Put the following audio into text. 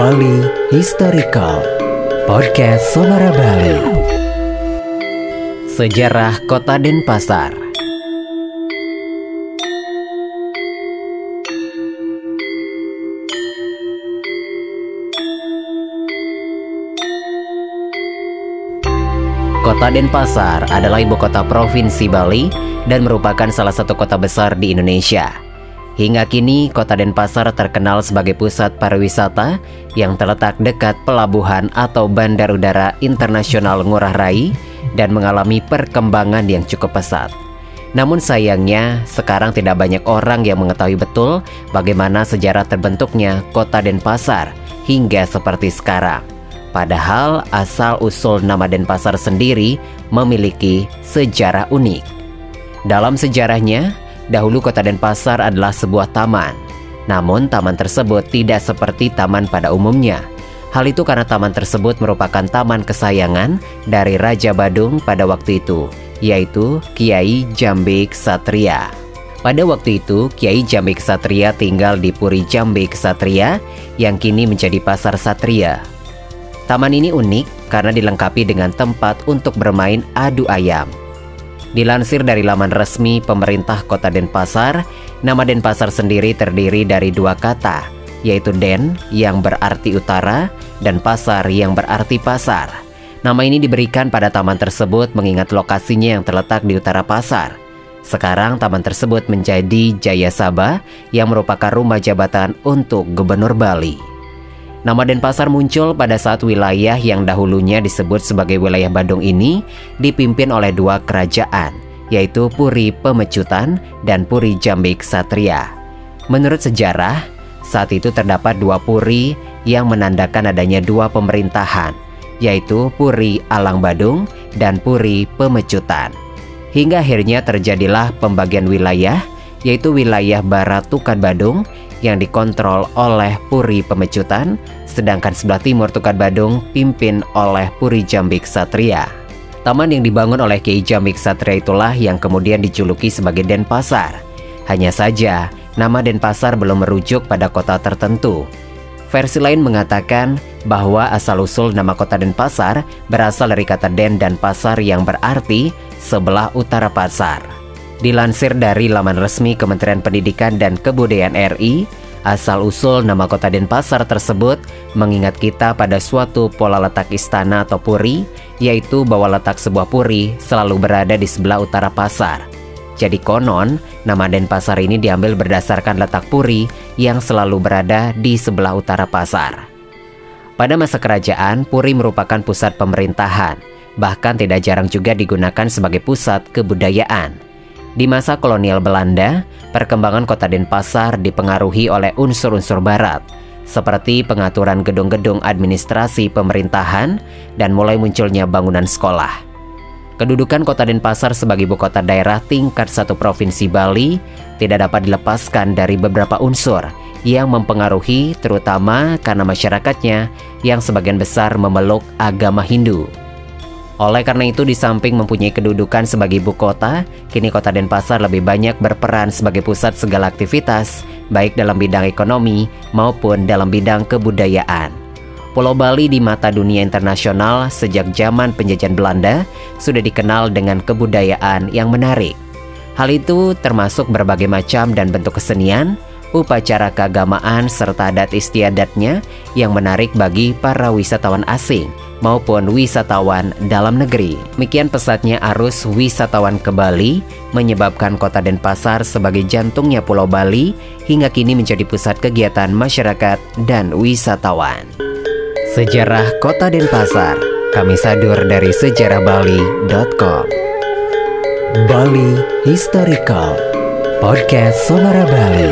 Bali Historical Podcast Sonora Bali Sejarah Kota Denpasar Kota Denpasar adalah ibu kota provinsi Bali dan merupakan salah satu kota besar di Indonesia. Hingga kini, kota Denpasar terkenal sebagai pusat pariwisata yang terletak dekat pelabuhan atau Bandar Udara Internasional Ngurah Rai dan mengalami perkembangan yang cukup pesat. Namun sayangnya, sekarang tidak banyak orang yang mengetahui betul bagaimana sejarah terbentuknya kota Denpasar hingga seperti sekarang. Padahal asal-usul nama Denpasar sendiri memiliki sejarah unik. Dalam sejarahnya, dahulu kota Denpasar adalah sebuah taman. Namun taman tersebut tidak seperti taman pada umumnya. Hal itu karena taman tersebut merupakan taman kesayangan dari Raja Badung pada waktu itu, yaitu Kiai Jambik Satria. Pada waktu itu, Kiai Jambik Satria tinggal di Puri Jambik Satria yang kini menjadi Pasar Satria. Taman ini unik karena dilengkapi dengan tempat untuk bermain adu ayam. Dilansir dari laman resmi pemerintah kota Denpasar, nama Denpasar sendiri terdiri dari dua kata, yaitu Den yang berarti utara dan Pasar yang berarti pasar. Nama ini diberikan pada taman tersebut mengingat lokasinya yang terletak di utara pasar. Sekarang taman tersebut menjadi Jaya Sabah yang merupakan rumah jabatan untuk Gubernur Bali. Nama Denpasar muncul pada saat wilayah yang dahulunya disebut sebagai wilayah Bandung ini dipimpin oleh dua kerajaan, yaitu Puri Pemecutan dan Puri Jambik Satria. Menurut sejarah, saat itu terdapat dua puri yang menandakan adanya dua pemerintahan, yaitu Puri Alang Badung dan Puri Pemecutan. Hingga akhirnya terjadilah pembagian wilayah, yaitu wilayah Barat Tukan Badung yang dikontrol oleh Puri Pemecutan, sedangkan sebelah timur Tukat Badung pimpin oleh Puri Jambik Satria. Taman yang dibangun oleh Kiai Jambik Satria itulah yang kemudian dijuluki sebagai Denpasar. Hanya saja, nama Denpasar belum merujuk pada kota tertentu. Versi lain mengatakan bahwa asal-usul nama kota Denpasar berasal dari kata Den dan Pasar yang berarti sebelah utara pasar. Dilansir dari laman resmi Kementerian Pendidikan dan Kebudayaan RI, asal-usul nama kota Denpasar tersebut mengingat kita pada suatu pola letak istana atau puri, yaitu bahwa letak sebuah puri selalu berada di sebelah utara pasar. Jadi konon, nama Denpasar ini diambil berdasarkan letak puri yang selalu berada di sebelah utara pasar. Pada masa kerajaan, Puri merupakan pusat pemerintahan, bahkan tidak jarang juga digunakan sebagai pusat kebudayaan. Di masa kolonial Belanda, perkembangan kota Denpasar dipengaruhi oleh unsur-unsur barat, seperti pengaturan gedung-gedung administrasi pemerintahan dan mulai munculnya bangunan sekolah. Kedudukan kota Denpasar sebagai ibu kota daerah tingkat satu provinsi Bali tidak dapat dilepaskan dari beberapa unsur yang mempengaruhi terutama karena masyarakatnya yang sebagian besar memeluk agama Hindu. Oleh karena itu, di samping mempunyai kedudukan sebagai ibu kota, kini kota Denpasar lebih banyak berperan sebagai pusat segala aktivitas, baik dalam bidang ekonomi maupun dalam bidang kebudayaan. Pulau Bali di mata dunia internasional sejak zaman penjajahan Belanda sudah dikenal dengan kebudayaan yang menarik. Hal itu termasuk berbagai macam dan bentuk kesenian, upacara keagamaan serta adat istiadatnya yang menarik bagi para wisatawan asing maupun wisatawan dalam negeri. Demikian pesatnya arus wisatawan ke Bali menyebabkan kota Denpasar sebagai jantungnya Pulau Bali hingga kini menjadi pusat kegiatan masyarakat dan wisatawan. Sejarah Kota Denpasar kami sadur dari sejarahbali.com Bali Historical Podcast Sonora Bali